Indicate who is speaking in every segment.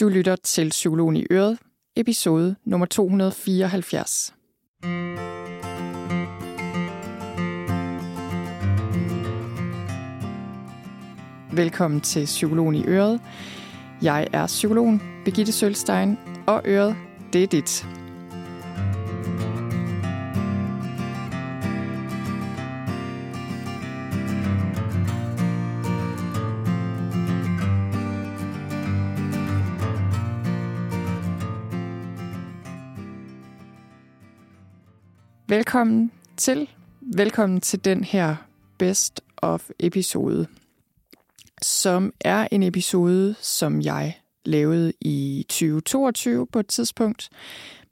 Speaker 1: Du lytter til Psykologen i Øret, episode nummer 274. Velkommen til Psykologen i Øret. Jeg er psykologen Birgitte Sølstein, og Øret, det er dit. Velkommen til. Velkommen til den her Best of episode, som er en episode, som jeg lavede i 2022 på et tidspunkt,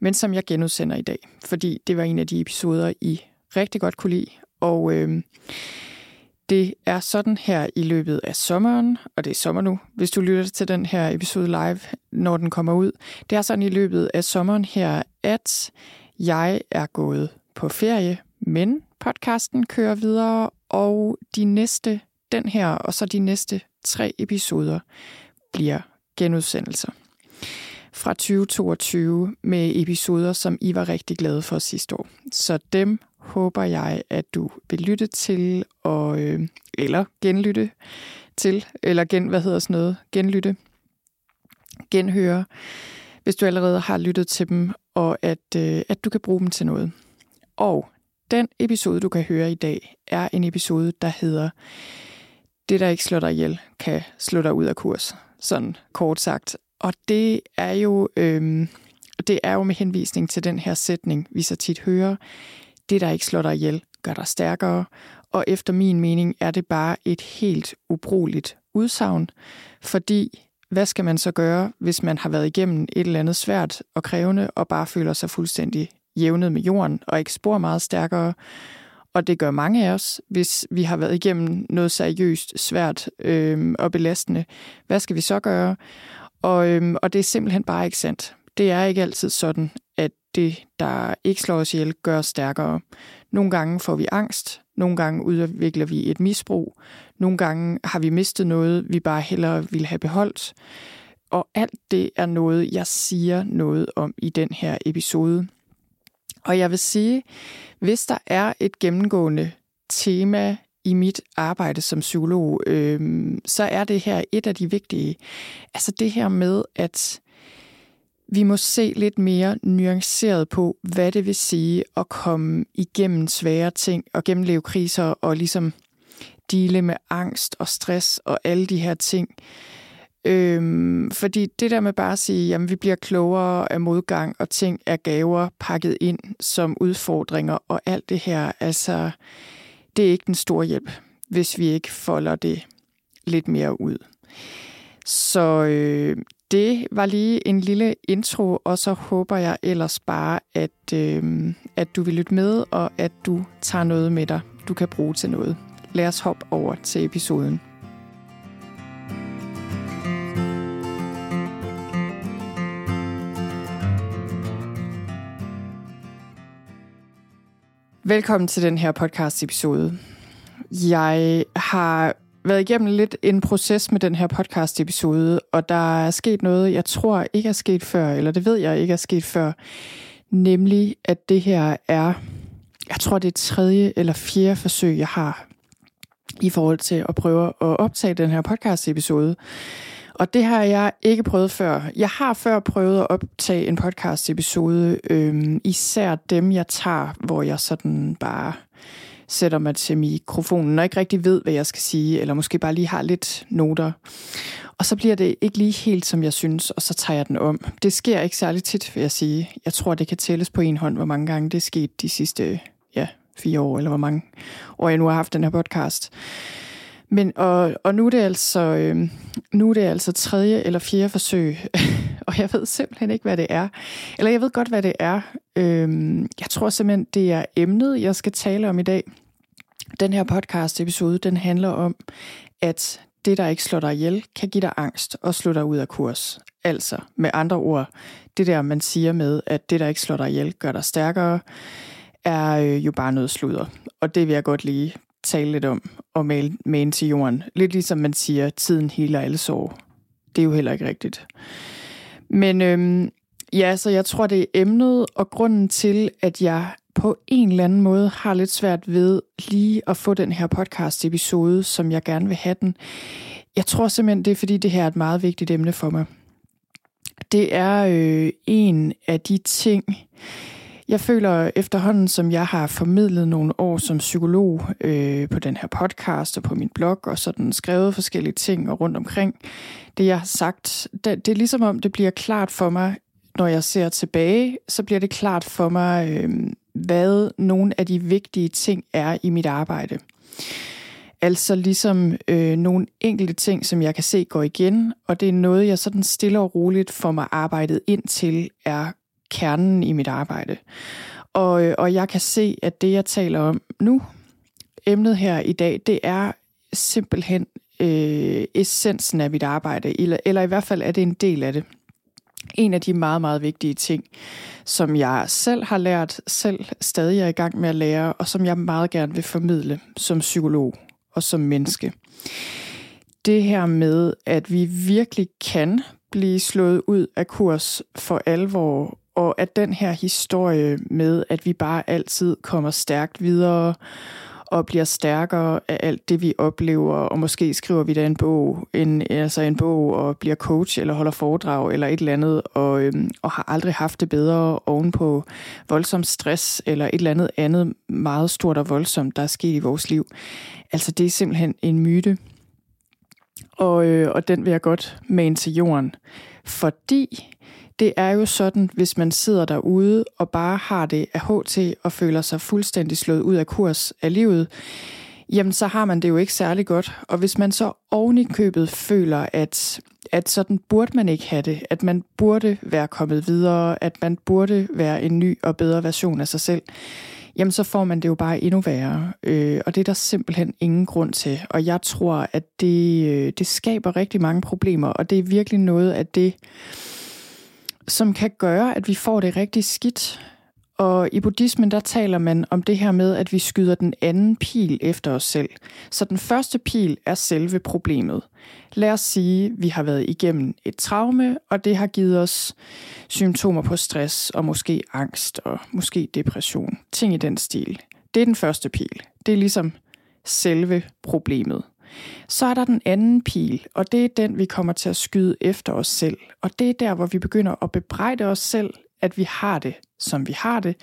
Speaker 1: men som jeg genudsender i dag, fordi det var en af de episoder, I rigtig godt kunne lide. Og øh, det er sådan her i løbet af sommeren, og det er sommer nu, hvis du lytter til den her episode live, når den kommer ud. Det er sådan i løbet af sommeren her, at jeg er gået på ferie, men podcasten kører videre, og de næste, den her og så de næste tre episoder bliver genudsendelser fra 2022 med episoder, som I var rigtig glade for sidste år. Så dem håber jeg, at du vil lytte til, og, øh, eller genlytte til, eller gen, hvad hedder sådan noget, genlytte, genhøre, hvis du allerede har lyttet til dem, og at, øh, at du kan bruge dem til noget. Og den episode, du kan høre i dag, er en episode, der hedder Det, der ikke slår dig ihjel, kan slå dig ud af kurs. Sådan kort sagt. Og det er jo, øhm, det er jo med henvisning til den her sætning, vi så tit hører. Det, der ikke slår dig ihjel, gør dig stærkere. Og efter min mening er det bare et helt ubrugeligt udsagn, fordi hvad skal man så gøre, hvis man har været igennem et eller andet svært og krævende, og bare føler sig fuldstændig jævnet med jorden og ikke spor meget stærkere. Og det gør mange af os, hvis vi har været igennem noget seriøst, svært øh, og belastende. Hvad skal vi så gøre? Og, øh, og det er simpelthen bare ikke sandt. Det er ikke altid sådan, at det, der ikke slår os ihjel, gør os stærkere. Nogle gange får vi angst, nogle gange udvikler vi et misbrug, nogle gange har vi mistet noget, vi bare hellere vil have beholdt. Og alt det er noget, jeg siger noget om i den her episode. Og jeg vil sige, hvis der er et gennemgående tema i mit arbejde som psykolog, øh, så er det her et af de vigtige. Altså det her med, at vi må se lidt mere nuanceret på, hvad det vil sige at komme igennem svære ting og gennemleve kriser og ligesom dele med angst og stress og alle de her ting. Øhm, fordi det der med bare at sige, at vi bliver klogere af modgang, og ting er gaver pakket ind som udfordringer, og alt det her, altså, det er ikke den store hjælp, hvis vi ikke folder det lidt mere ud. Så øh, det var lige en lille intro, og så håber jeg ellers bare, at, øh, at du vil lytte med, og at du tager noget med dig, du kan bruge til noget. Lad os hoppe over til episoden. Velkommen til den her podcast episode. Jeg har været igennem lidt en proces med den her podcast episode, og der er sket noget, jeg tror ikke er sket før, eller det ved jeg ikke er sket før, nemlig at det her er, jeg tror det er tredje eller fjerde forsøg, jeg har i forhold til at prøve at optage den her podcast episode. Og det har jeg ikke prøvet før. Jeg har før prøvet at optage en podcast episode, øhm, især dem jeg tager, hvor jeg sådan bare sætter mig til mikrofonen og ikke rigtig ved, hvad jeg skal sige, eller måske bare lige har lidt noter. Og så bliver det ikke lige helt, som jeg synes, og så tager jeg den om. Det sker ikke særlig tit, vil jeg sige. Jeg tror, det kan tælles på en hånd, hvor mange gange det er sket de sidste ja, fire år, eller hvor mange år jeg nu har haft den her podcast. Men, og, og nu, er det altså, øh, nu er det altså tredje eller fjerde forsøg, og jeg ved simpelthen ikke, hvad det er. Eller jeg ved godt, hvad det er. Øh, jeg tror simpelthen, det er emnet, jeg skal tale om i dag. Den her podcast-episode, den handler om, at det, der ikke slår dig ihjel, kan give dig angst og slå dig ud af kurs. Altså, med andre ord, det der, man siger med, at det, der ikke slår dig ihjel, gør dig stærkere, er øh, jo bare noget sludder. Og det vil jeg godt lige tale lidt om og male med til jorden. Lidt ligesom man siger, tiden heler alle sår. Det er jo heller ikke rigtigt. Men øhm, ja, så jeg tror, det er emnet og grunden til, at jeg på en eller anden måde har lidt svært ved lige at få den her podcast-episode, som jeg gerne vil have den. Jeg tror simpelthen, det er fordi, det her er et meget vigtigt emne for mig. Det er øh, en af de ting, jeg føler efterhånden, som jeg har formidlet nogle år som psykolog øh, på den her podcast og på min blog, og sådan skrevet forskellige ting og rundt omkring, det jeg har sagt, det, det er ligesom om, det bliver klart for mig, når jeg ser tilbage, så bliver det klart for mig, øh, hvad nogle af de vigtige ting er i mit arbejde. Altså ligesom øh, nogle enkelte ting, som jeg kan se går igen, og det er noget, jeg sådan stille og roligt får mig arbejdet ind til, er kernen i mit arbejde. Og, øh, og jeg kan se, at det, jeg taler om nu, emnet her i dag, det er simpelthen øh, essensen af mit arbejde, eller, eller i hvert fald er det en del af det. En af de meget, meget vigtige ting, som jeg selv har lært, selv stadig er i gang med at lære, og som jeg meget gerne vil formidle som psykolog og som menneske. Det her med, at vi virkelig kan blive slået ud af kurs for alvor, og at den her historie med, at vi bare altid kommer stærkt videre, og bliver stærkere af alt det, vi oplever, og måske skriver vi da en bog, en, altså en bog, og bliver coach, eller holder foredrag, eller et eller andet, og, øhm, og har aldrig haft det bedre oven på voldsom stress, eller et eller andet andet meget stort og voldsomt, der er sket i vores liv. Altså det er simpelthen en myte, og, øh, og den vil jeg godt mane til jorden, fordi det er jo sådan, hvis man sidder derude og bare har det af HT og føler sig fuldstændig slået ud af kurs af livet, jamen så har man det jo ikke særlig godt. Og hvis man så oven i købet føler, at, at sådan burde man ikke have det, at man burde være kommet videre, at man burde være en ny og bedre version af sig selv, jamen så får man det jo bare endnu værre. Øh, og det er der simpelthen ingen grund til. Og jeg tror, at det, øh, det skaber rigtig mange problemer, og det er virkelig noget af det, som kan gøre, at vi får det rigtig skidt. Og i buddhismen, der taler man om det her med, at vi skyder den anden pil efter os selv. Så den første pil er selve problemet. Lad os sige, at vi har været igennem et traume, og det har givet os symptomer på stress og måske angst og måske depression. Ting i den stil. Det er den første pil. Det er ligesom selve problemet. Så er der den anden pil, og det er den, vi kommer til at skyde efter os selv. Og det er der, hvor vi begynder at bebrejde os selv, at vi har det, som vi har det.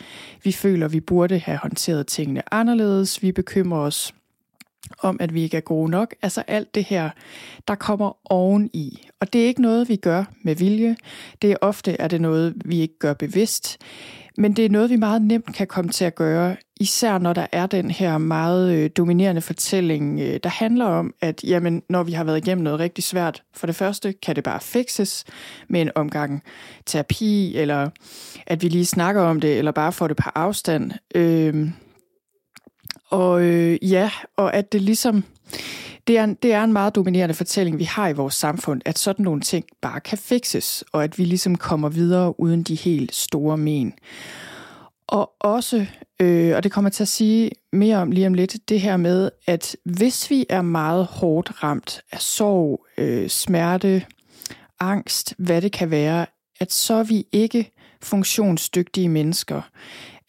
Speaker 1: Vi føler, vi burde have håndteret tingene anderledes. Vi bekymrer os om, at vi ikke er gode nok. Altså alt det her, der kommer oveni. Og det er ikke noget, vi gør med vilje. Det er ofte er det noget, vi ikke gør bevidst. Men det er noget, vi meget nemt kan komme til at gøre, især når der er den her meget øh, dominerende fortælling, øh, der handler om, at jamen, når vi har været igennem noget rigtig svært, for det første kan det bare fixes med en omgang terapi, eller at vi lige snakker om det, eller bare får det på afstand. Øh, og øh, ja, og at det ligesom det er, en, det er en meget dominerende fortælling, vi har i vores samfund, at sådan nogle ting bare kan fikses, og at vi ligesom kommer videre uden de helt store men. Og også, øh, og det kommer til at sige mere om lige om lidt, det her med, at hvis vi er meget hårdt ramt af sorg, øh, smerte, angst, hvad det kan være, at så er vi ikke funktionsdygtige mennesker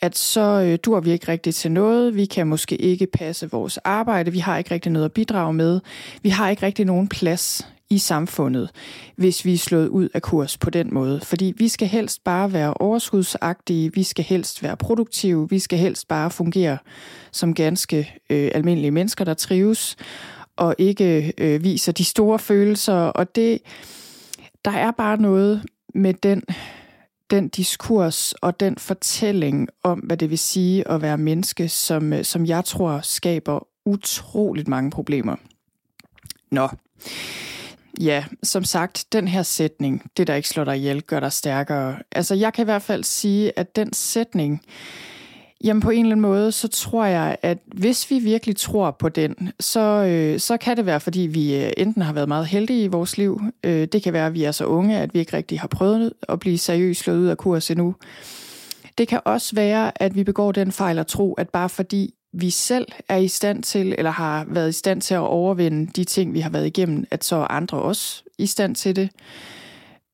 Speaker 1: at så øh, dur vi ikke rigtigt til noget, vi kan måske ikke passe vores arbejde, vi har ikke rigtig noget at bidrage med, vi har ikke rigtig nogen plads i samfundet, hvis vi er slået ud af kurs på den måde. Fordi vi skal helst bare være overskudsagtige, vi skal helst være produktive, vi skal helst bare fungere som ganske øh, almindelige mennesker, der trives, og ikke øh, viser de store følelser. Og det, der er bare noget med den den diskurs og den fortælling om, hvad det vil sige at være menneske, som, øh, som jeg tror skaber utroligt mange problemer. Nå. Ja, som sagt, den her sætning, det der ikke slår dig ihjel, gør dig stærkere. Altså, jeg kan i hvert fald sige, at den sætning, Jamen på en eller anden måde, så tror jeg, at hvis vi virkelig tror på den, så, øh, så kan det være, fordi vi øh, enten har været meget heldige i vores liv. Øh, det kan være, at vi er så unge, at vi ikke rigtig har prøvet at blive seriøst slået ud af kurs endnu. Det kan også være, at vi begår den fejl at tro, at bare fordi vi selv er i stand til, eller har været i stand til at overvinde de ting, vi har været igennem, at så er andre også i stand til det.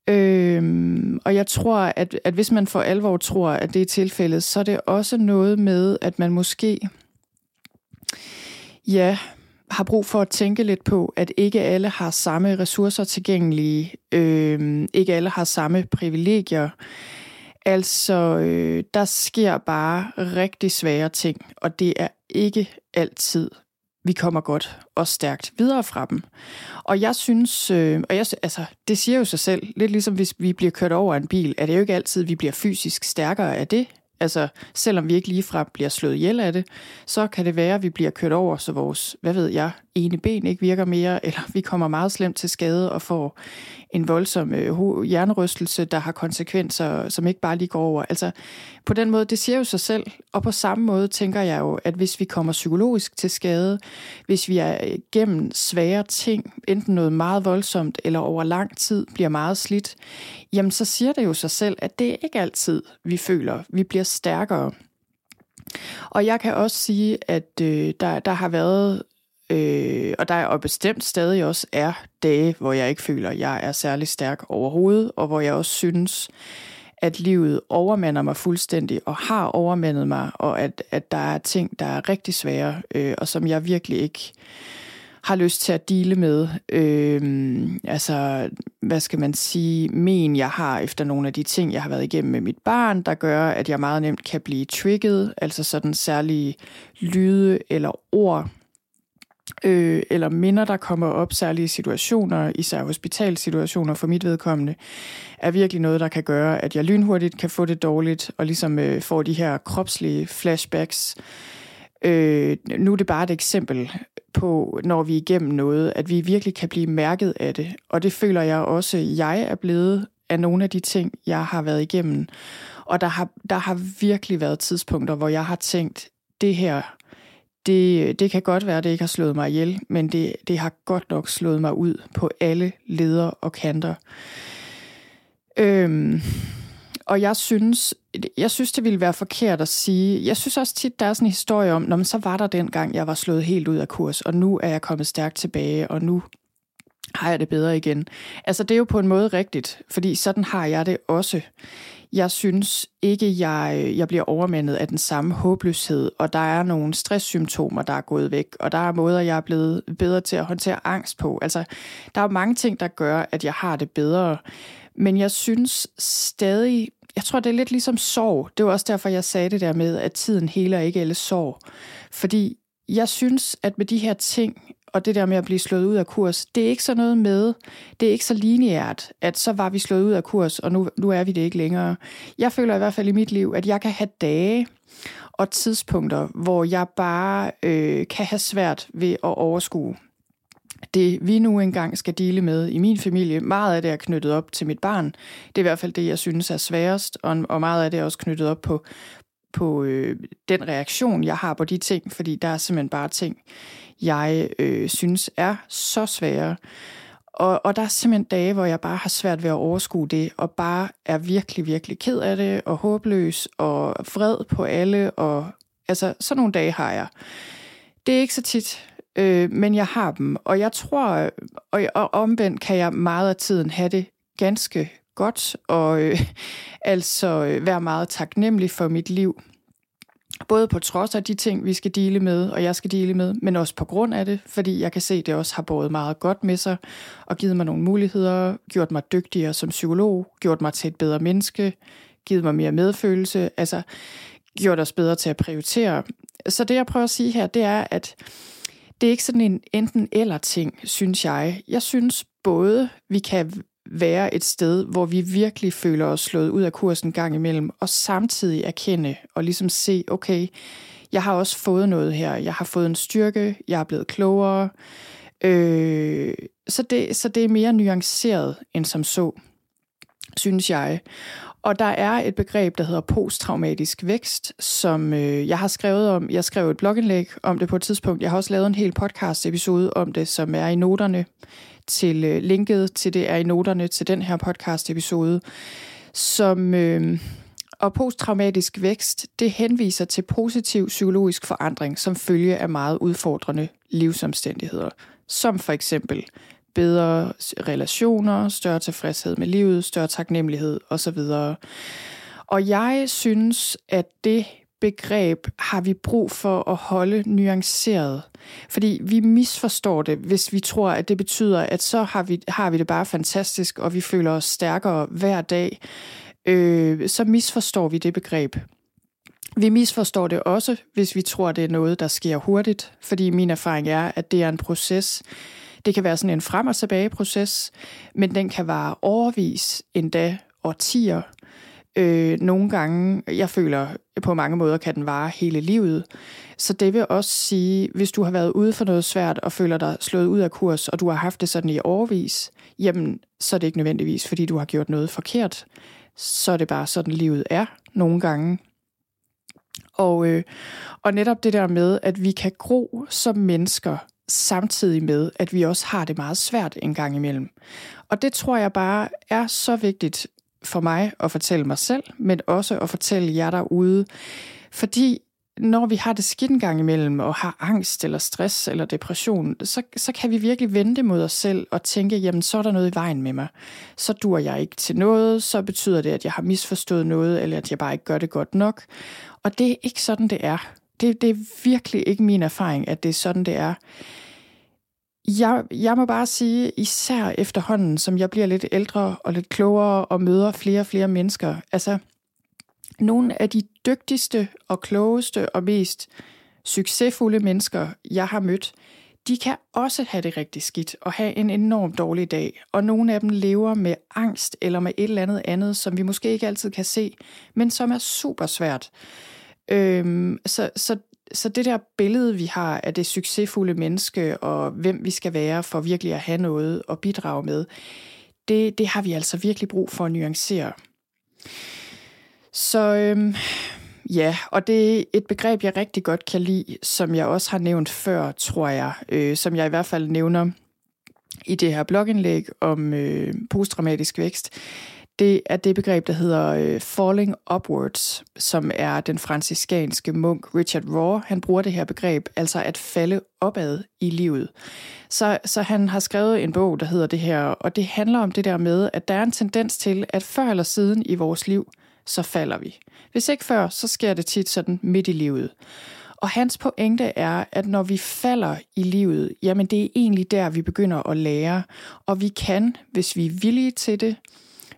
Speaker 1: Øhm, og jeg tror, at, at hvis man for alvor tror, at det er tilfældet, så er det også noget med, at man måske ja, har brug for at tænke lidt på, at ikke alle har samme ressourcer tilgængelige, øhm, ikke alle har samme privilegier. Altså, øh, der sker bare rigtig svære ting, og det er ikke altid, vi kommer godt og stærkt videre fra dem. Og jeg synes, øh, og jeg, altså, det siger jo sig selv, lidt ligesom hvis vi bliver kørt over en bil, er det jo ikke altid, vi bliver fysisk stærkere af det. Altså, selvom vi ikke ligefrem bliver slået ihjel af det, så kan det være, at vi bliver kørt over, så vores, hvad ved jeg, ene ben ikke virker mere, eller vi kommer meget slemt til skade og får en voldsom øh, hjernerystelse, der har konsekvenser, som ikke bare lige går over. Altså, på den måde, det siger jo sig selv, og på samme måde tænker jeg jo, at hvis vi kommer psykologisk til skade, hvis vi er øh, gennem svære ting, enten noget meget voldsomt eller over lang tid bliver meget slidt, jamen så siger det jo sig selv, at det er ikke altid, vi føler, vi bliver stærkere. Og jeg kan også sige, at øh, der, der har været Øh, og der er og bestemt stadig også er dage, hvor jeg ikke føler, at jeg er særlig stærk overhovedet, og hvor jeg også synes, at livet overmander mig fuldstændig, og har overmandet mig, og at, at der er ting, der er rigtig svære, øh, og som jeg virkelig ikke har lyst til at dele med. Øh, altså, hvad skal man sige, men jeg har efter nogle af de ting, jeg har været igennem med mit barn, der gør, at jeg meget nemt kan blive trigget, altså sådan særlige lyde eller ord, øh, eller minder, der kommer op, særlige situationer, især hospitalsituationer for mit vedkommende, er virkelig noget, der kan gøre, at jeg lynhurtigt kan få det dårligt, og ligesom øh, får de her kropslige flashbacks. Øh, nu er det bare et eksempel på, når vi er igennem noget, at vi virkelig kan blive mærket af det. Og det føler jeg også, jeg er blevet af nogle af de ting, jeg har været igennem. Og der har, der har virkelig været tidspunkter, hvor jeg har tænkt, det her det, det kan godt være, at det ikke har slået mig ihjel, men det, det har godt nok slået mig ud på alle leder og kanter. Øhm, og jeg synes, jeg synes, det ville være forkert at sige. Jeg synes også tit, der er sådan en historie om, når man så var der dengang, jeg var slået helt ud af kurs, og nu er jeg kommet stærkt tilbage, og nu har jeg det bedre igen. Altså, det er jo på en måde rigtigt, fordi sådan har jeg det også. Jeg synes ikke, jeg, jeg bliver overmandet af den samme håbløshed, og der er nogle stresssymptomer, der er gået væk, og der er måder, jeg er blevet bedre til at håndtere angst på. Altså, der er mange ting, der gør, at jeg har det bedre. Men jeg synes stadig, jeg tror, det er lidt ligesom sorg. Det var også derfor, jeg sagde det der med, at tiden heler ikke alle sorg. Fordi jeg synes, at med de her ting, og det der med at blive slået ud af kurs, det er ikke så noget med, det er ikke så lineært, at så var vi slået ud af kurs, og nu, nu er vi det ikke længere. Jeg føler i hvert fald i mit liv, at jeg kan have dage og tidspunkter, hvor jeg bare øh, kan have svært ved at overskue det, vi nu engang skal dele med i min familie. Meget af det er knyttet op til mit barn. Det er i hvert fald det, jeg synes er sværest, og, og meget af det er også knyttet op på, på øh, den reaktion, jeg har på de ting, fordi der er simpelthen bare ting, jeg øh, synes er så svære. Og, og der er simpelthen dage, hvor jeg bare har svært ved at overskue det, og bare er virkelig, virkelig ked af det, og håbløs, og vred på alle, og altså, sådan nogle dage har jeg. Det er ikke så tit, øh, men jeg har dem, og jeg tror, og, og omvendt kan jeg meget af tiden have det ganske godt, og øh, altså øh, være meget taknemmelig for mit liv. Både på trods af de ting, vi skal dele med, og jeg skal dele med, men også på grund af det, fordi jeg kan se, at det også har båret meget godt med sig, og givet mig nogle muligheder, gjort mig dygtigere som psykolog, gjort mig til et bedre menneske, givet mig mere medfølelse, altså gjort os bedre til at prioritere. Så det, jeg prøver at sige her, det er, at det er ikke sådan en enten-eller ting, synes jeg. Jeg synes både, vi kan være et sted, hvor vi virkelig føler os slået ud af kursen gang imellem, og samtidig erkende og ligesom se, okay, jeg har også fået noget her. Jeg har fået en styrke, jeg er blevet klogere. Øh, så, det, så det er mere nuanceret end som så, synes jeg. Og der er et begreb, der hedder posttraumatisk vækst, som øh, jeg har skrevet om. Jeg skrev et blogindlæg om det på et tidspunkt. Jeg har også lavet en hel podcast episode om det, som er i noterne til øh, linket til det er i noterne til den her podcast episode, som øh, og posttraumatisk vækst, det henviser til positiv psykologisk forandring som følge af meget udfordrende livsomstændigheder, som for eksempel bedre relationer, større tilfredshed med livet, større taknemmelighed osv. Og jeg synes, at det begreb har vi brug for at holde nuanceret. Fordi vi misforstår det, hvis vi tror, at det betyder, at så har vi, har vi det bare fantastisk, og vi føler os stærkere hver dag. Øh, så misforstår vi det begreb. Vi misforstår det også, hvis vi tror, det er noget, der sker hurtigt, fordi min erfaring er, at det er en proces. Det kan være sådan en frem- og tilbage proces, men den kan vare overvis, endda årtier. Øh, nogle gange, jeg føler på mange måder, kan den vare hele livet. Så det vil også sige, hvis du har været ude for noget svært og føler dig slået ud af kurs, og du har haft det sådan i overvis, jamen, så er det ikke nødvendigvis, fordi du har gjort noget forkert. Så er det bare sådan, livet er nogle gange. Og, øh, og netop det der med, at vi kan gro som mennesker, samtidig med, at vi også har det meget svært en gang imellem. Og det tror jeg bare er så vigtigt for mig at fortælle mig selv, men også at fortælle jer derude. Fordi når vi har det skidt en gang imellem, og har angst eller stress eller depression, så, så kan vi virkelig vente mod os selv og tænke, jamen så er der noget i vejen med mig. Så dur jeg ikke til noget, så betyder det, at jeg har misforstået noget, eller at jeg bare ikke gør det godt nok. Og det er ikke sådan, det er. Det, det er virkelig ikke min erfaring, at det er sådan, det er. Jeg, jeg må bare sige, især efterhånden, som jeg bliver lidt ældre og lidt klogere og møder flere og flere mennesker, altså nogle af de dygtigste og klogeste og mest succesfulde mennesker, jeg har mødt, de kan også have det rigtig skidt og have en enormt dårlig dag. Og nogle af dem lever med angst eller med et eller andet andet, som vi måske ikke altid kan se, men som er super svært. Øhm, så, så, så det der billede, vi har af det succesfulde menneske og hvem vi skal være for virkelig at have noget at bidrage med, det, det har vi altså virkelig brug for at nuancere. Så øhm, ja, og det er et begreb, jeg rigtig godt kan lide, som jeg også har nævnt før, tror jeg, øh, som jeg i hvert fald nævner i det her blogindlæg om øh, posttraumatisk vækst. Det er det begreb, der hedder øh, falling upwards, som er den franciskanske munk Richard Raw. Han bruger det her begreb, altså at falde opad i livet. Så, så han har skrevet en bog, der hedder det her, og det handler om det der med, at der er en tendens til, at før eller siden i vores liv, så falder vi. Hvis ikke før, så sker det tit sådan midt i livet. Og hans pointe er, at når vi falder i livet, jamen det er egentlig der, vi begynder at lære. Og vi kan, hvis vi er villige til det,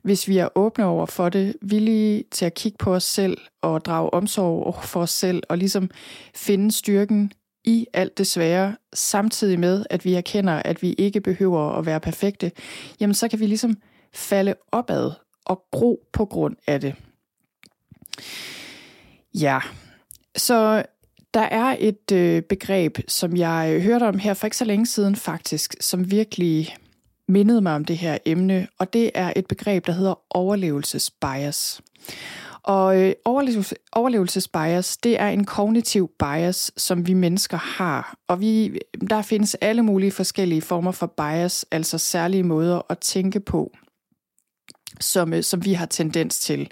Speaker 1: hvis vi er åbne over for det, villige til at kigge på os selv og drage omsorg for os selv og ligesom finde styrken i alt det svære, samtidig med, at vi erkender, at vi ikke behøver at være perfekte, jamen så kan vi ligesom falde opad og gro på grund af det. Ja, så der er et øh, begreb, som jeg øh, hørte om her for ikke så længe siden faktisk, som virkelig mindede mig om det her emne, og det er et begreb, der hedder overlevelsesbias. Og øh, overlevelsesbias, det er en kognitiv bias, som vi mennesker har. Og vi, der findes alle mulige forskellige former for bias, altså særlige måder at tænke på, som, øh, som vi har tendens til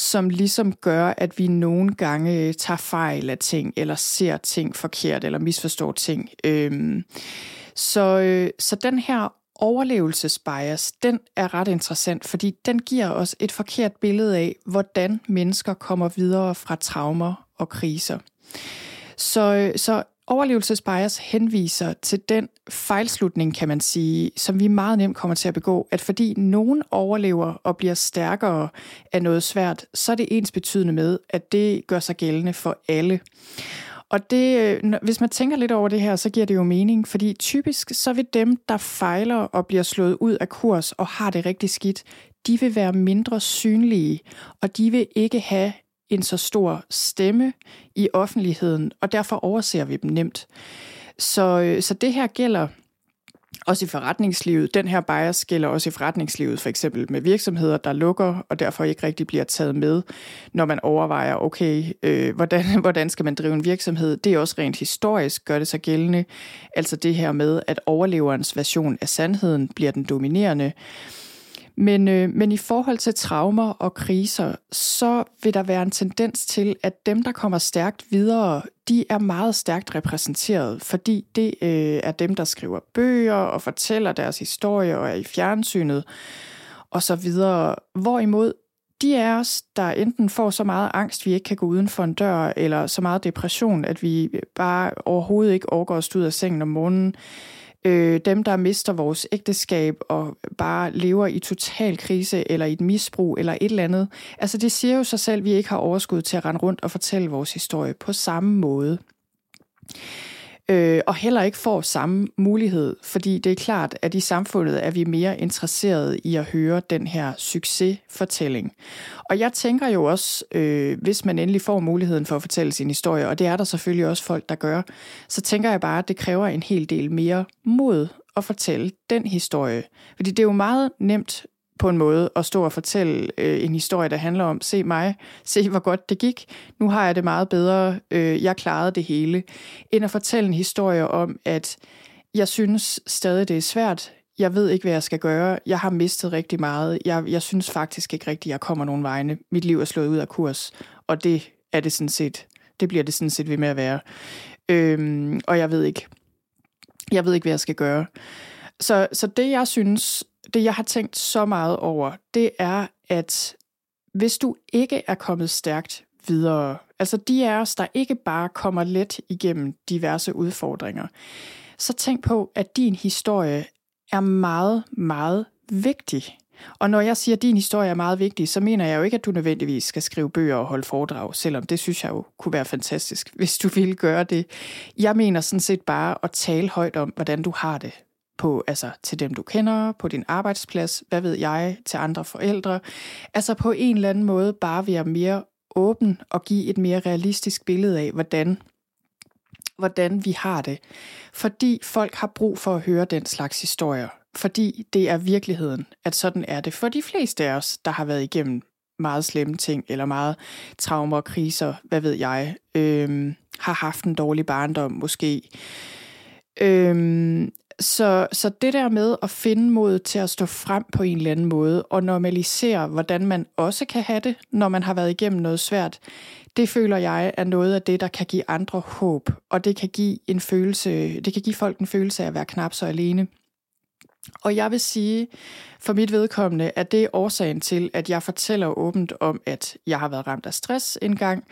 Speaker 1: som ligesom gør, at vi nogle gange øh, tager fejl af ting, eller ser ting forkert, eller misforstår ting. Øhm, så, øh, så den her overlevelsesbias, den er ret interessant, fordi den giver os et forkert billede af, hvordan mennesker kommer videre fra traumer og kriser. Så, så overlevelsesbias henviser til den fejlslutning, kan man sige, som vi meget nemt kommer til at begå, at fordi nogen overlever og bliver stærkere af noget svært, så er det ens betydende med, at det gør sig gældende for alle. Og det, øh, hvis man tænker lidt over det her, så giver det jo mening, fordi typisk så vil dem, der fejler og bliver slået ud af kurs og har det rigtig skidt, de vil være mindre synlige, og de vil ikke have en så stor stemme i offentligheden, og derfor overser vi dem nemt. Så, øh, så det her gælder også i forretningslivet. Den her bias gælder også i forretningslivet, for eksempel med virksomheder, der lukker, og derfor ikke rigtig bliver taget med, når man overvejer, okay, øh, hvordan, hvordan skal man drive en virksomhed? Det er også rent historisk, gør det sig gældende. Altså det her med, at overleverens version af sandheden bliver den dominerende. Men, øh, men i forhold til traumer og kriser, så vil der være en tendens til, at dem, der kommer stærkt videre, de er meget stærkt repræsenteret, fordi det øh, er dem, der skriver bøger og fortæller deres historie og er i fjernsynet og så videre. Hvorimod de af os, der enten får så meget angst, vi ikke kan gå uden for en dør, eller så meget depression, at vi bare overhovedet ikke overgår at stå ud af sengen om morgenen, øh, dem, der mister vores ægteskab og bare lever i total krise eller i et misbrug eller et eller andet. Altså det siger jo sig selv, at vi ikke har overskud til at rende rundt og fortælle vores historie på samme måde øh, og heller ikke får samme mulighed, fordi det er klart, at i samfundet er vi mere interesserede i at høre den her succesfortælling. Og jeg tænker jo også, øh, hvis man endelig får muligheden for at fortælle sin historie, og det er der selvfølgelig også folk, der gør, så tænker jeg bare, at det kræver en hel del mere mod at fortælle den historie. Fordi det er jo meget nemt på en måde at stå og fortælle øh, en historie, der handler om, se mig, se hvor godt det gik, nu har jeg det meget bedre, øh, jeg klarede det hele, end at fortælle en historie om, at jeg synes stadig, det er svært, jeg ved ikke, hvad jeg skal gøre, jeg har mistet rigtig meget, jeg, jeg synes faktisk ikke rigtigt, jeg kommer nogen vegne, mit liv er slået ud af kurs, og det er det sådan set, det bliver det sådan set ved med at være. Øhm, og jeg ved ikke, jeg ved ikke, hvad jeg skal gøre. Så, så det, jeg synes, det jeg har tænkt så meget over, det er, at hvis du ikke er kommet stærkt videre, altså de af os, der ikke bare kommer let igennem diverse udfordringer, så tænk på, at din historie er meget, meget vigtig. Og når jeg siger, at din historie er meget vigtig, så mener jeg jo ikke, at du nødvendigvis skal skrive bøger og holde foredrag, selvom det synes jeg jo kunne være fantastisk, hvis du ville gøre det. Jeg mener sådan set bare at tale højt om, hvordan du har det på, altså til dem, du kender, på din arbejdsplads, hvad ved jeg, til andre forældre. Altså på en eller anden måde bare være mere åben og give et mere realistisk billede af, hvordan, hvordan vi har det. Fordi folk har brug for at høre den slags historier. Fordi det er virkeligheden, at sådan er det for de fleste af os, der har været igennem meget slemme ting, eller meget traumer og kriser, hvad ved jeg, øhm, har haft en dårlig barndom måske. Øhm, så, så det der med at finde mod til at stå frem på en eller anden måde, og normalisere, hvordan man også kan have det, når man har været igennem noget svært, det føler jeg er noget af det, der kan give andre håb, og det kan give en følelse, det kan give folk en følelse af at være knap så alene. Og jeg vil sige for mit vedkommende, at det er årsagen til, at jeg fortæller åbent om, at jeg har været ramt af stress engang,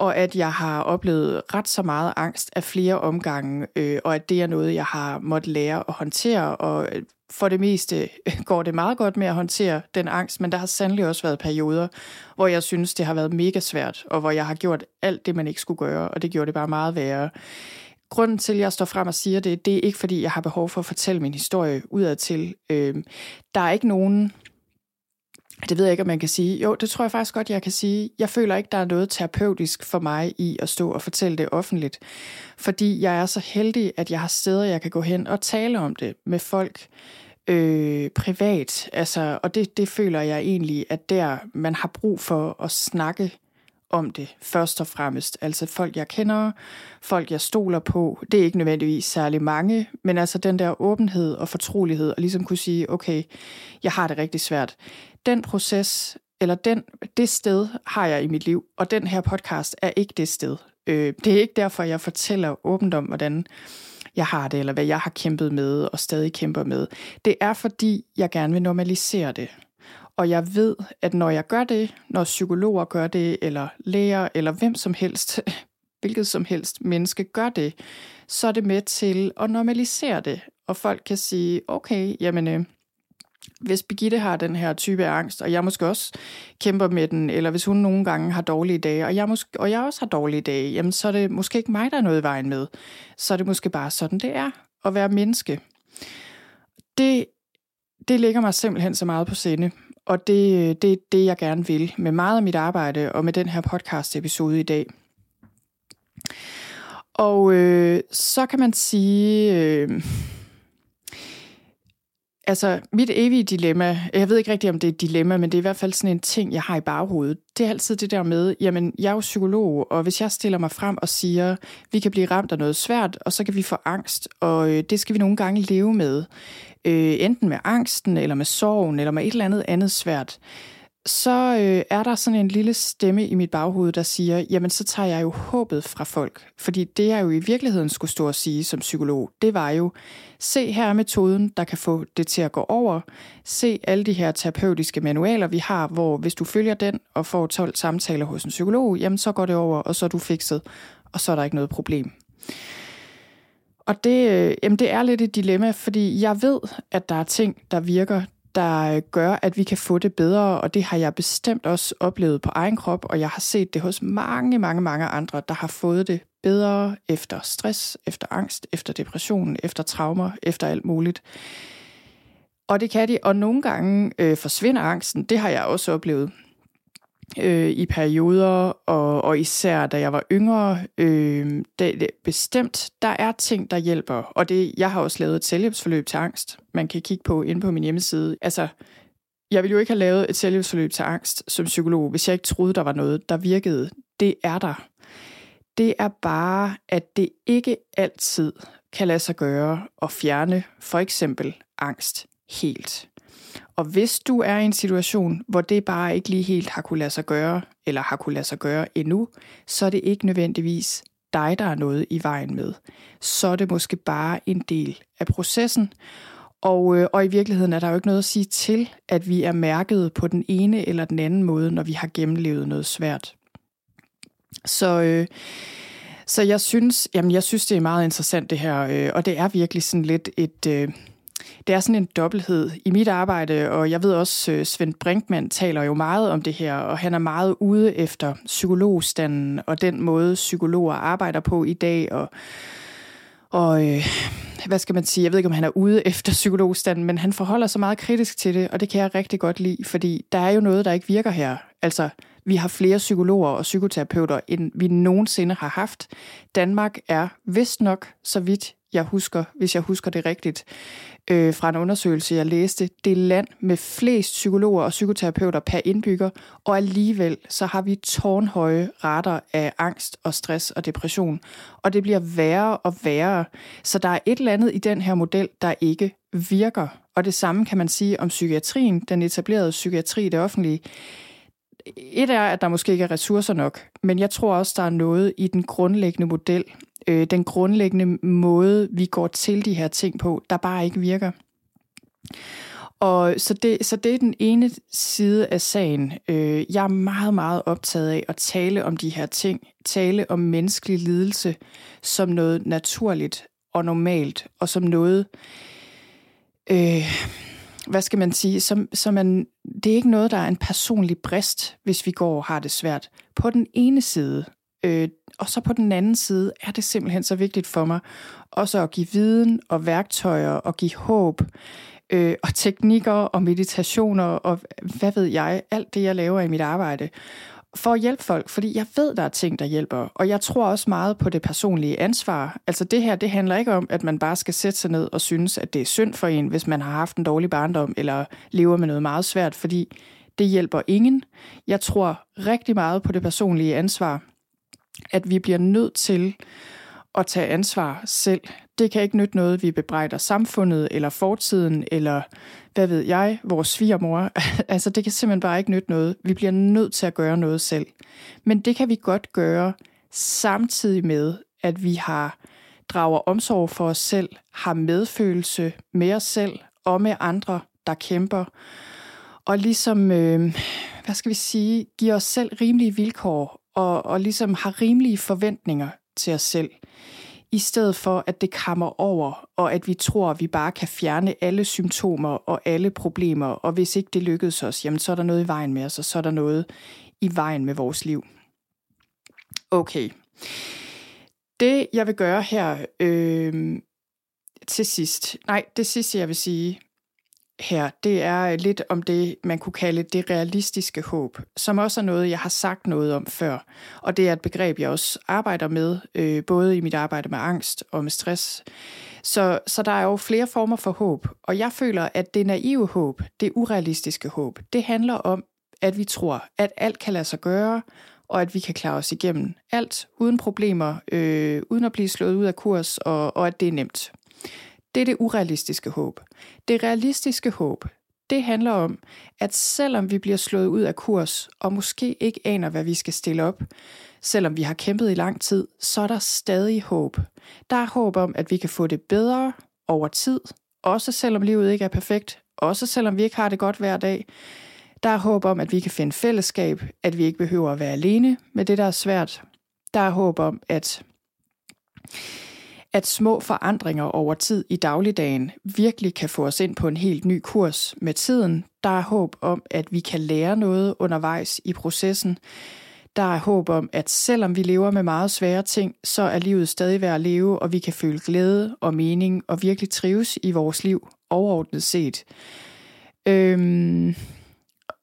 Speaker 1: og at jeg har oplevet ret så meget angst af flere omgange, øh, og at det er noget, jeg har måttet lære at håndtere, og øh, for det meste går det meget godt med at håndtere den angst, men der har sandelig også været perioder, hvor jeg synes, det har været mega svært, og hvor jeg har gjort alt det, man ikke skulle gøre, og det gjorde det bare meget værre. Grunden til, at jeg står frem og siger det, det er ikke, fordi jeg har behov for at fortælle min historie udadtil. Øh, der er ikke nogen det ved jeg ikke, om man kan sige. Jo, det tror jeg faktisk godt, jeg kan sige. Jeg føler ikke, der er noget terapeutisk for mig i at stå og fortælle det offentligt. Fordi jeg er så heldig, at jeg har steder, jeg kan gå hen og tale om det med folk øh, privat. Altså, og det, det føler jeg egentlig, at der man har brug for at snakke om det, først og fremmest. Altså folk, jeg kender, folk, jeg stoler på. Det er ikke nødvendigvis særlig mange, men altså den der åbenhed og fortrolighed, og ligesom kunne sige, okay, jeg har det rigtig svært. Den proces, eller den, det sted har jeg i mit liv, og den her podcast er ikke det sted. Øh, det er ikke derfor, jeg fortæller åbent om, hvordan jeg har det, eller hvad jeg har kæmpet med og stadig kæmper med. Det er fordi, jeg gerne vil normalisere det. Og jeg ved, at når jeg gør det, når psykologer gør det, eller læger, eller hvem som helst, hvilket som helst menneske gør det, så er det med til at normalisere det. Og folk kan sige, okay, jamen, øh, hvis Birgitte har den her type af angst, og jeg måske også kæmper med den, eller hvis hun nogle gange har dårlige dage, og jeg, måske, og jeg også har dårlige dage, jamen så er det måske ikke mig, der er noget i vejen med. Så er det måske bare sådan, det er at være menneske. Det, det ligger mig simpelthen så meget på sinde, og det, det det, jeg gerne vil med meget af mit arbejde og med den her podcast-episode i dag. Og øh, så kan man sige, øh, Altså, mit evige dilemma, jeg ved ikke rigtigt, om det er et dilemma, men det er i hvert fald sådan en ting, jeg har i baghovedet. Det er altid det der med, jamen, jeg er jo psykolog, og hvis jeg stiller mig frem og siger, vi kan blive ramt af noget svært, og så kan vi få angst, og øh, det skal vi nogle gange leve med. Øh, enten med angsten, eller med sorgen, eller med et eller andet andet svært så øh, er der sådan en lille stemme i mit baghoved, der siger, jamen så tager jeg jo håbet fra folk. Fordi det jeg jo i virkeligheden skulle stå og sige som psykolog, det var jo, se her er metoden, der kan få det til at gå over. Se alle de her terapeutiske manualer, vi har, hvor hvis du følger den og får 12 samtaler hos en psykolog, jamen så går det over, og så er du fikset, og så er der ikke noget problem. Og det, øh, jamen det er lidt et dilemma, fordi jeg ved, at der er ting, der virker der øh, gør, at vi kan få det bedre, og det har jeg bestemt også oplevet på egen krop, og jeg har set det hos mange, mange, mange andre, der har fået det bedre efter stress, efter angst, efter depression, efter traumer, efter alt muligt. Og det kan de, og nogle gange øh, forsvinder angsten, det har jeg også oplevet øh, i perioder, og, og især da jeg var yngre. Øh, det, det, bestemt, der er ting, der hjælper. Og det, jeg har også lavet et selvhjælpsforløb til angst, man kan kigge på inde på min hjemmeside. Altså, jeg ville jo ikke have lavet et selvhjælpsforløb til angst som psykolog, hvis jeg ikke troede, der var noget, der virkede. Det er der. Det er bare, at det ikke altid kan lade sig gøre at fjerne for eksempel angst helt. Og hvis du er i en situation, hvor det bare ikke lige helt har kunne lade sig gøre, eller har kunne lade sig gøre endnu, så er det ikke nødvendigvis dig, der er noget i vejen med. Så er det måske bare en del af processen. Og, øh, og i virkeligheden er der jo ikke noget at sige til, at vi er mærket på den ene eller den anden måde, når vi har gennemlevet noget svært. Så, øh, så jeg synes, jamen jeg synes, det er meget interessant det her, øh, og det er virkelig sådan lidt et, øh, det er sådan en dobbelthed i mit arbejde, og jeg ved også, øh, Svend Brinkmann taler jo meget om det her, og han er meget ude efter psykologstanden og den måde, psykologer arbejder på i dag, og, og øh, hvad skal man sige, jeg ved ikke, om han er ude efter psykologstanden, men han forholder sig meget kritisk til det, og det kan jeg rigtig godt lide, fordi der er jo noget, der ikke virker her. Altså, vi har flere psykologer og psykoterapeuter, end vi nogensinde har haft. Danmark er vist nok, så vidt jeg husker, hvis jeg husker det rigtigt, øh, fra en undersøgelse, jeg læste, det land med flest psykologer og psykoterapeuter per indbygger, og alligevel så har vi tårnhøje rater af angst og stress og depression, og det bliver værre og værre. Så der er et eller andet i den her model, der ikke virker. Og det samme kan man sige om psykiatrien, den etablerede psykiatri i det offentlige. Et er, at der måske ikke er ressourcer nok, men jeg tror også, der er noget i den grundlæggende model, øh, den grundlæggende måde, vi går til de her ting på, der bare ikke virker. Og så det, så det er den ene side af sagen. Øh, jeg er meget, meget optaget af at tale om de her ting, tale om menneskelig lidelse som noget naturligt og normalt, og som noget, øh, hvad skal man sige, som, som man, det er ikke noget, der er en personlig brist, hvis vi går og har det svært. På den ene side, øh, og så på den anden side er det simpelthen så vigtigt for mig også at give viden og værktøjer og give håb øh, og teknikker og meditationer og hvad ved jeg, alt det jeg laver i mit arbejde for at hjælpe folk, fordi jeg ved, der er ting, der hjælper, og jeg tror også meget på det personlige ansvar. Altså det her, det handler ikke om, at man bare skal sætte sig ned og synes, at det er synd for en, hvis man har haft en dårlig barndom, eller lever med noget meget svært, fordi det hjælper ingen. Jeg tror rigtig meget på det personlige ansvar, at vi bliver nødt til at tage ansvar selv. Det kan ikke nytte noget, vi bebrejder samfundet, eller fortiden, eller hvad ved jeg, vores svigermor. altså det kan simpelthen bare ikke nytte noget. Vi bliver nødt til at gøre noget selv. Men det kan vi godt gøre samtidig med, at vi har drager omsorg for os selv, har medfølelse med os selv og med andre, der kæmper, og ligesom, øh, hvad skal vi sige, giver os selv rimelige vilkår og, og ligesom har rimelige forventninger til os selv, i stedet for at det kammer over, og at vi tror, at vi bare kan fjerne alle symptomer og alle problemer, og hvis ikke det lykkedes os, jamen så er der noget i vejen med os, og så er der noget i vejen med vores liv. Okay. Det, jeg vil gøre her øh, til sidst, nej, det sidste, jeg vil sige, her, det er øh, lidt om det, man kunne kalde det realistiske håb, som også er noget, jeg har sagt noget om før. Og det er et begreb, jeg også arbejder med, øh, både i mit arbejde med angst og med stress. Så, så der er jo flere former for håb, og jeg føler, at det naive håb, det urealistiske håb, det handler om, at vi tror, at alt kan lade sig gøre, og at vi kan klare os igennem alt uden problemer, øh, uden at blive slået ud af kurs, og, og at det er nemt. Det er det urealistiske håb. Det realistiske håb, det handler om, at selvom vi bliver slået ud af kurs, og måske ikke aner, hvad vi skal stille op, selvom vi har kæmpet i lang tid, så er der stadig håb. Der er håb om, at vi kan få det bedre over tid, også selvom livet ikke er perfekt, også selvom vi ikke har det godt hver dag. Der er håb om, at vi kan finde fællesskab, at vi ikke behøver at være alene med det, der er svært. Der er håb om, at at små forandringer over tid i dagligdagen virkelig kan få os ind på en helt ny kurs med tiden. Der er håb om, at vi kan lære noget undervejs i processen. Der er håb om, at selvom vi lever med meget svære ting, så er livet stadig værd at leve, og vi kan føle glæde og mening og virkelig trives i vores liv overordnet set. Øhm,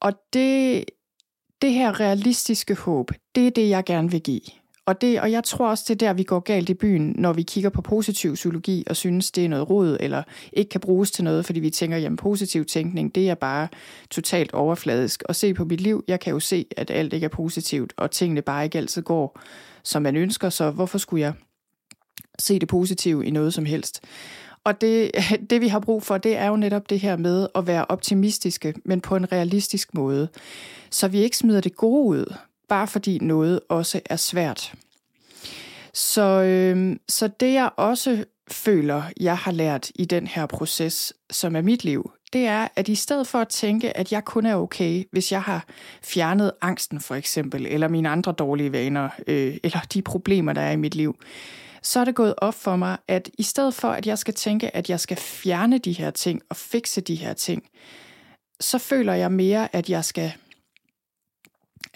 Speaker 1: og det, det her realistiske håb, det er det, jeg gerne vil give. Og, det, og jeg tror også, det er der, vi går galt i byen, når vi kigger på positiv psykologi og synes, det er noget rod, eller ikke kan bruges til noget, fordi vi tænker, jamen positiv tænkning, det er bare totalt overfladisk. Og se på mit liv, jeg kan jo se, at alt ikke er positivt, og tingene bare ikke altid går, som man ønsker, så hvorfor skulle jeg se det positive i noget som helst? Og det, det, vi har brug for, det er jo netop det her med at være optimistiske, men på en realistisk måde. Så vi ikke smider det gode ud, bare fordi noget også er svært. Så, øh, så det jeg også føler, jeg har lært i den her proces, som er mit liv, det er, at i stedet for at tænke, at jeg kun er okay, hvis jeg har fjernet angsten for eksempel, eller mine andre dårlige vaner, øh, eller de problemer, der er i mit liv, så er det gået op for mig, at i stedet for, at jeg skal tænke, at jeg skal fjerne de her ting og fikse de her ting, så føler jeg mere, at jeg skal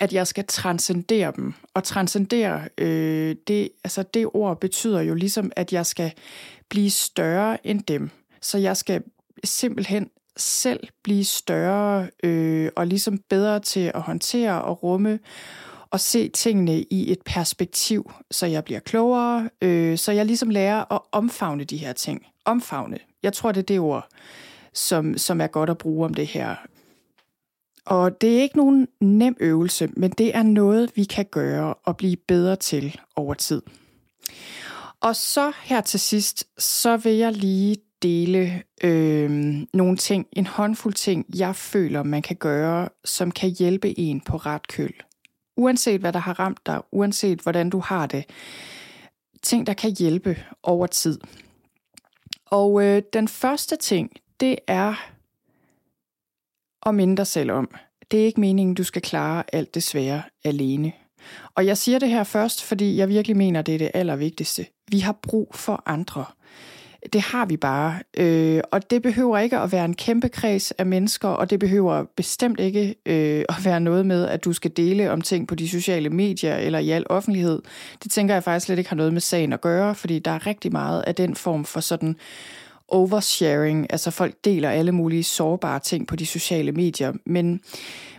Speaker 1: at jeg skal transcendere dem. Og transcendere, øh, det, altså det ord betyder jo ligesom, at jeg skal blive større end dem. Så jeg skal simpelthen selv blive større øh, og ligesom bedre til at håndtere og rumme og se tingene i et perspektiv, så jeg bliver klogere, øh, så jeg ligesom lærer at omfavne de her ting. Omfavne. Jeg tror, det er det ord, som, som er godt at bruge om det her. Og det er ikke nogen nem øvelse, men det er noget, vi kan gøre og blive bedre til over tid. Og så her til sidst, så vil jeg lige dele øh, nogle ting, en håndfuld ting, jeg føler, man kan gøre, som kan hjælpe en på ret køl. Uanset hvad der har ramt dig, uanset hvordan du har det. Ting, der kan hjælpe over tid. Og øh, den første ting, det er og minde dig selv om. Det er ikke meningen, du skal klare alt det svære alene. Og jeg siger det her først, fordi jeg virkelig mener, det er det allervigtigste. Vi har brug for andre. Det har vi bare. Øh, og det behøver ikke at være en kæmpe kreds af mennesker, og det behøver bestemt ikke øh, at være noget med, at du skal dele om ting på de sociale medier eller i al offentlighed. Det tænker jeg faktisk slet ikke har noget med sagen at gøre, fordi der er rigtig meget af den form for sådan oversharing, altså folk deler alle mulige sårbare ting på de sociale medier, men,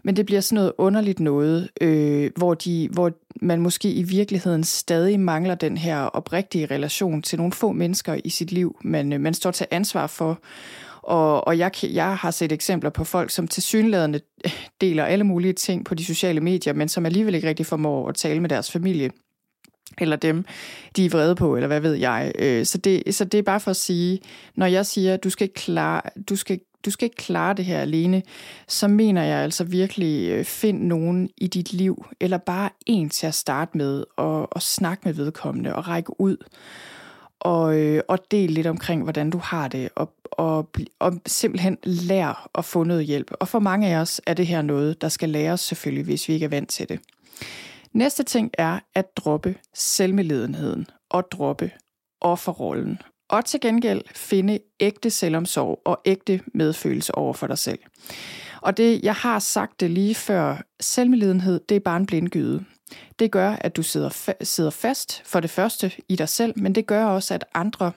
Speaker 1: men det bliver sådan noget underligt noget, øh, hvor, de, hvor man måske i virkeligheden stadig mangler den her oprigtige relation til nogle få mennesker i sit liv, man, øh, man står til ansvar for. Og, og jeg, jeg har set eksempler på folk, som til synlædende deler alle mulige ting på de sociale medier, men som alligevel ikke rigtig formår at tale med deres familie eller dem, de er vrede på, eller hvad ved jeg. Øh, så det, så det er bare for at sige, når jeg siger, at du skal, klare, du skal, du skal ikke klare det her alene, så mener jeg altså virkelig, øh, find nogen i dit liv, eller bare en til at starte med, og, og snakke med vedkommende, og række ud, og, øh, og del lidt omkring, hvordan du har det, og, og, og simpelthen lær at få noget hjælp. Og for mange af os er det her noget, der skal læres selvfølgelig, hvis vi ikke er vant til det. Næste ting er at droppe selvmedledenheden og droppe offerrollen. Og til gengæld finde ægte selvomsorg og ægte medfølelse over for dig selv. Og det, jeg har sagt det lige før, selvmedledenhed, det er bare en blindgyde. Det gør, at du sidder, fa- sidder fast for det første i dig selv, men det gør også, at andre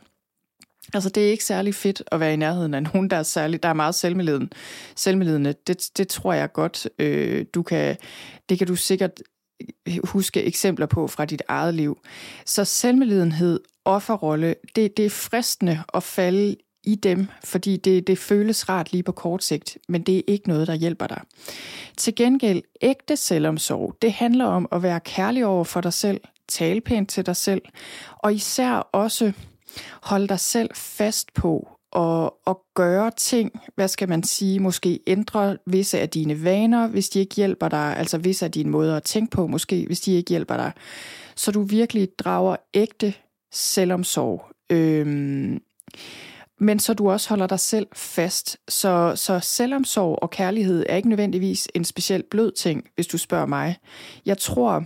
Speaker 1: Altså, det er ikke særlig fedt at være i nærheden af nogen, der er, særlig, der er meget selvmedleden. selvmedledende. Det, det tror jeg godt, øh, du kan, det kan du sikkert huske eksempler på fra dit eget liv. Så selvmedlidenhed, offerrolle, det, det er fristende at falde i dem, fordi det, det føles rart lige på kort sigt, men det er ikke noget, der hjælper dig. Til gengæld, ægte selvomsorg, det handler om at være kærlig over for dig selv, tale pænt til dig selv, og især også holde dig selv fast på at, at gøre ting, hvad skal man sige, måske ændre visse af dine vaner, hvis de ikke hjælper dig, altså visse af dine måder at tænke på, måske, hvis de ikke hjælper dig, så du virkelig drager ægte selvomsorg. Øhm, men så du også holder dig selv fast. Så, så selvomsorg og kærlighed er ikke nødvendigvis en specielt blød ting, hvis du spørger mig. Jeg tror,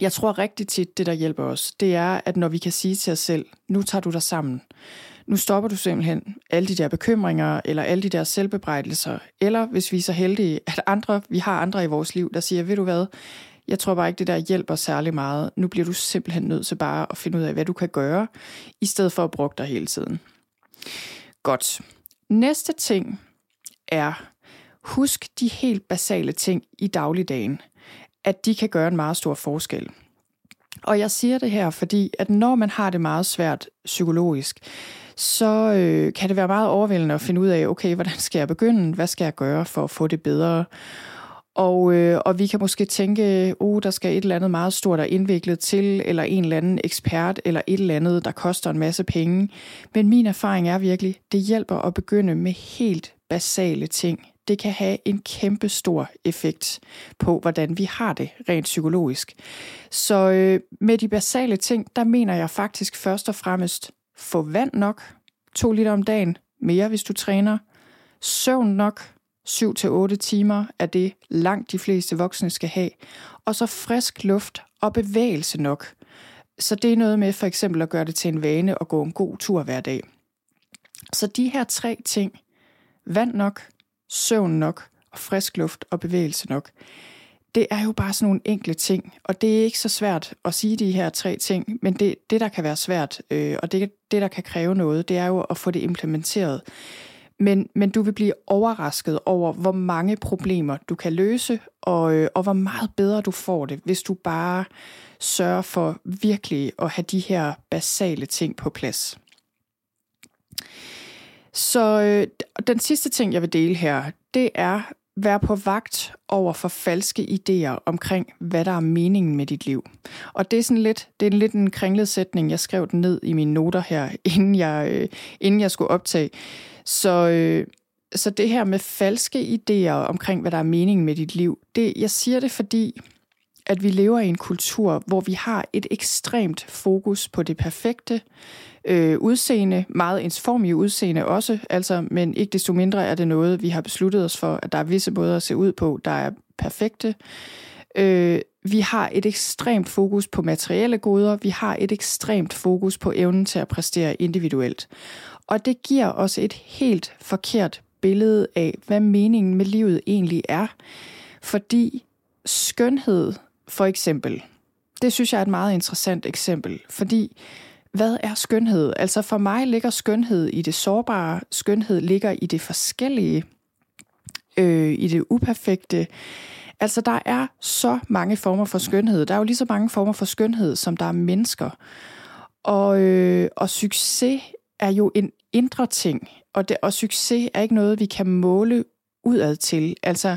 Speaker 1: jeg tror rigtig tit, det der hjælper os, det er, at når vi kan sige til os selv, nu tager du dig sammen. Nu stopper du simpelthen alle de der bekymringer, eller alle de der selvbebrejdelser. Eller hvis vi er så heldige, at andre, vi har andre i vores liv, der siger, ved du hvad, jeg tror bare ikke, det der hjælper særlig meget. Nu bliver du simpelthen nødt til bare at finde ud af, hvad du kan gøre, i stedet for at bruge dig hele tiden. Godt. Næste ting er, husk de helt basale ting i dagligdagen, at de kan gøre en meget stor forskel. Og jeg siger det her, fordi at når man har det meget svært psykologisk, så øh, kan det være meget overvældende at finde ud af, okay, hvordan skal jeg begynde? Hvad skal jeg gøre for at få det bedre? Og, øh, og vi kan måske tænke, oh, der skal et eller andet meget stort og indviklet til, eller en eller anden ekspert, eller et eller andet, der koster en masse penge. Men min erfaring er virkelig, det hjælper at begynde med helt basale ting. Det kan have en kæmpe stor effekt på, hvordan vi har det rent psykologisk. Så øh, med de basale ting, der mener jeg faktisk først og fremmest, få vand nok, to liter om dagen, mere hvis du træner, søvn nok, 7-8 timer er det langt de fleste voksne skal have. Og så frisk luft og bevægelse nok. Så det er noget med for eksempel at gøre det til en vane og gå en god tur hver dag. Så de her tre ting, vand nok, søvn nok og frisk luft og bevægelse nok, det er jo bare sådan nogle enkle ting, og det er ikke så svært at sige de her tre ting, men det, det der kan være svært, øh, og det, det der kan kræve noget, det er jo at få det implementeret. Men, men du vil blive overrasket over, hvor mange problemer du kan løse, og, øh, og hvor meget bedre du får det, hvis du bare sørger for virkelig at have de her basale ting på plads. Så øh, den sidste ting, jeg vil dele her, det er være på vagt over for falske idéer omkring, hvad der er meningen med dit liv. Og det er sådan lidt, det er lidt en kringlet sætning, jeg skrev den ned i mine noter her, inden jeg, øh, inden jeg skulle optage. Så, øh, så det her med falske idéer omkring, hvad der er meningen med dit liv, det, jeg siger det, fordi at vi lever i en kultur, hvor vi har et ekstremt fokus på det perfekte øh, udseende, meget ensformige udseende også, altså, men ikke desto mindre er det noget, vi har besluttet os for, at der er visse måder at se ud på, der er perfekte. Øh, vi har et ekstremt fokus på materielle goder, vi har et ekstremt fokus på evnen til at præstere individuelt. Og det giver os et helt forkert billede af, hvad meningen med livet egentlig er. Fordi skønhed, for eksempel, det synes jeg er et meget interessant eksempel, fordi hvad er skønhed? Altså for mig ligger skønhed i det sårbare, skønhed ligger i det forskellige, øh, i det uperfekte. Altså der er så mange former for skønhed. Der er jo lige så mange former for skønhed, som der er mennesker. Og, øh, og succes er jo en indre ting, og, det, og succes er ikke noget, vi kan måle udad til. Altså,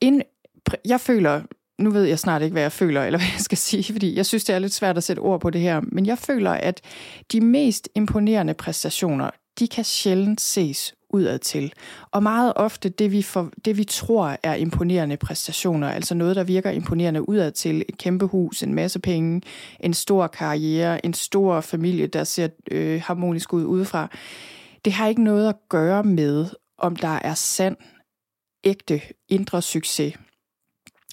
Speaker 1: ind, jeg føler, nu ved jeg snart ikke, hvad jeg føler, eller hvad jeg skal sige, fordi jeg synes, det er lidt svært at sætte ord på det her, men jeg føler, at de mest imponerende præstationer, de kan sjældent ses udad til. Og meget ofte det vi, for, det, vi tror er imponerende præstationer, altså noget, der virker imponerende udad til, et kæmpe hus, en masse penge, en stor karriere, en stor familie, der ser øh, harmonisk ud udefra, det har ikke noget at gøre med, om der er sand, ægte, indre succes.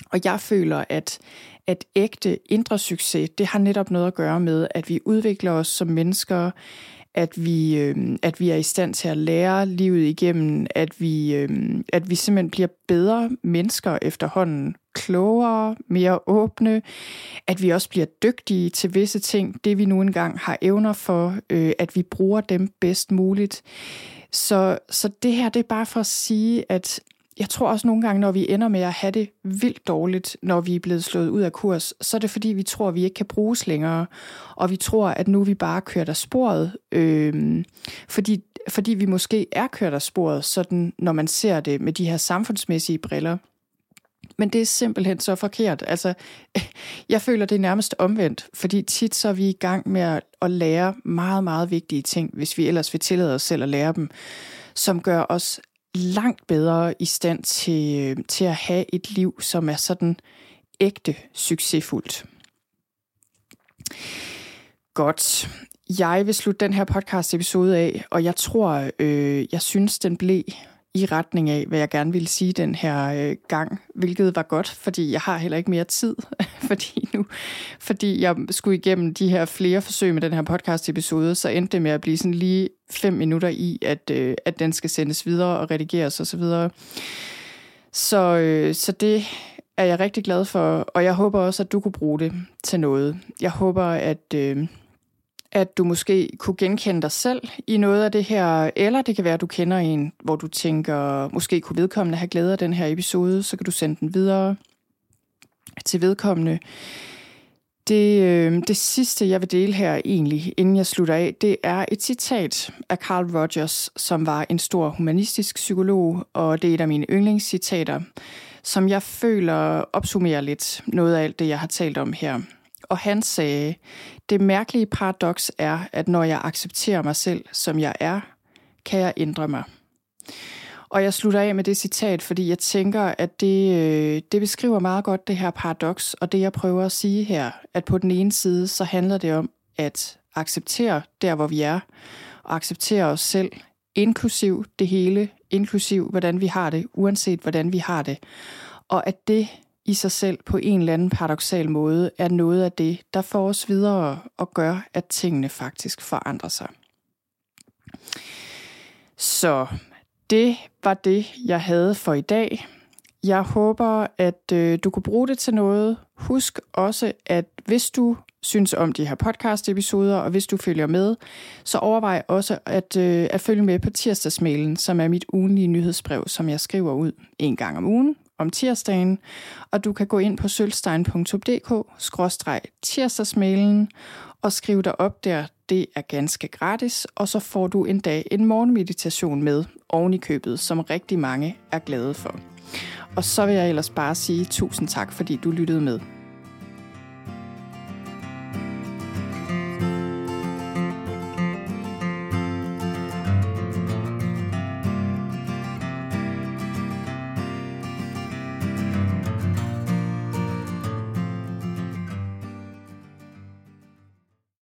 Speaker 1: Og jeg føler, at, at ægte indre succes, det har netop noget at gøre med, at vi udvikler os som mennesker, at vi, øh, at vi er i stand til at lære livet igennem, at vi, øh, at vi simpelthen bliver bedre mennesker efterhånden, klogere, mere åbne, at vi også bliver dygtige til visse ting, det vi nu engang har evner for, øh, at vi bruger dem bedst muligt. Så, så det her, det er bare for at sige, at jeg tror også nogle gange, når vi ender med at have det vildt dårligt, når vi er blevet slået ud af kurs, så er det fordi, vi tror, at vi ikke kan bruges længere, og vi tror, at nu er vi bare kørt af sporet, øh, fordi, fordi vi måske er kørt af sporet, sådan når man ser det med de her samfundsmæssige briller. Men det er simpelthen så forkert. Altså, jeg føler, det er nærmest omvendt, fordi tit så er vi i gang med at, at lære meget, meget vigtige ting, hvis vi ellers vil tillade os selv at lære dem, som gør os langt bedre i stand til, øh, til at have et liv, som er sådan ægte succesfuldt. Godt. Jeg vil slutte den her podcast episode af, og jeg tror, øh, jeg synes, den blev i retning af, hvad jeg gerne ville sige den her øh, gang, hvilket var godt, fordi jeg har heller ikke mere tid, fordi nu, fordi jeg skulle igennem de her flere forsøg med den her podcast episode, så endte det med at blive sådan lige fem minutter i, at, øh, at den skal sendes videre og redigeres osv. Så, videre. så, øh, så det er jeg rigtig glad for, og jeg håber også, at du kunne bruge det til noget. Jeg håber, at... Øh, at du måske kunne genkende dig selv i noget af det her, eller det kan være, at du kender en, hvor du tænker, måske kunne vedkommende have glæde af den her episode, så kan du sende den videre til vedkommende. Det, øh, det sidste, jeg vil dele her egentlig, inden jeg slutter af, det er et citat af Carl Rogers, som var en stor humanistisk psykolog, og det er et af mine yndlingscitater, som jeg føler opsummerer lidt noget af alt det, jeg har talt om her og han sagde, det mærkelige paradoks er, at når jeg accepterer mig selv, som jeg er, kan jeg ændre mig. Og jeg slutter af med det citat, fordi jeg tænker, at det, øh, det beskriver meget godt det her paradoks, og det jeg prøver at sige her, at på den ene side, så handler det om at acceptere der, hvor vi er, og acceptere os selv, inklusiv det hele, inklusiv hvordan vi har det, uanset hvordan vi har det. Og at det i sig selv på en eller anden paradoxal måde er noget af det, der får os videre og gør, at tingene faktisk forandrer sig. Så det var det, jeg havde for i dag. Jeg håber, at øh, du kunne bruge det til noget. Husk også, at hvis du synes om de her podcast-episoder, og hvis du følger med, så overvej også at, øh, at følge med på tirsdagsmailen, som er mit ugenlige nyhedsbrev, som jeg skriver ud en gang om ugen om tirsdagen, og du kan gå ind på sølvstein.dk-tirsdagsmailen og skrive dig op der. Det er ganske gratis, og så får du en dag en morgenmeditation med oven i købet, som rigtig mange er glade for. Og så vil jeg ellers bare sige tusind tak, fordi du lyttede med.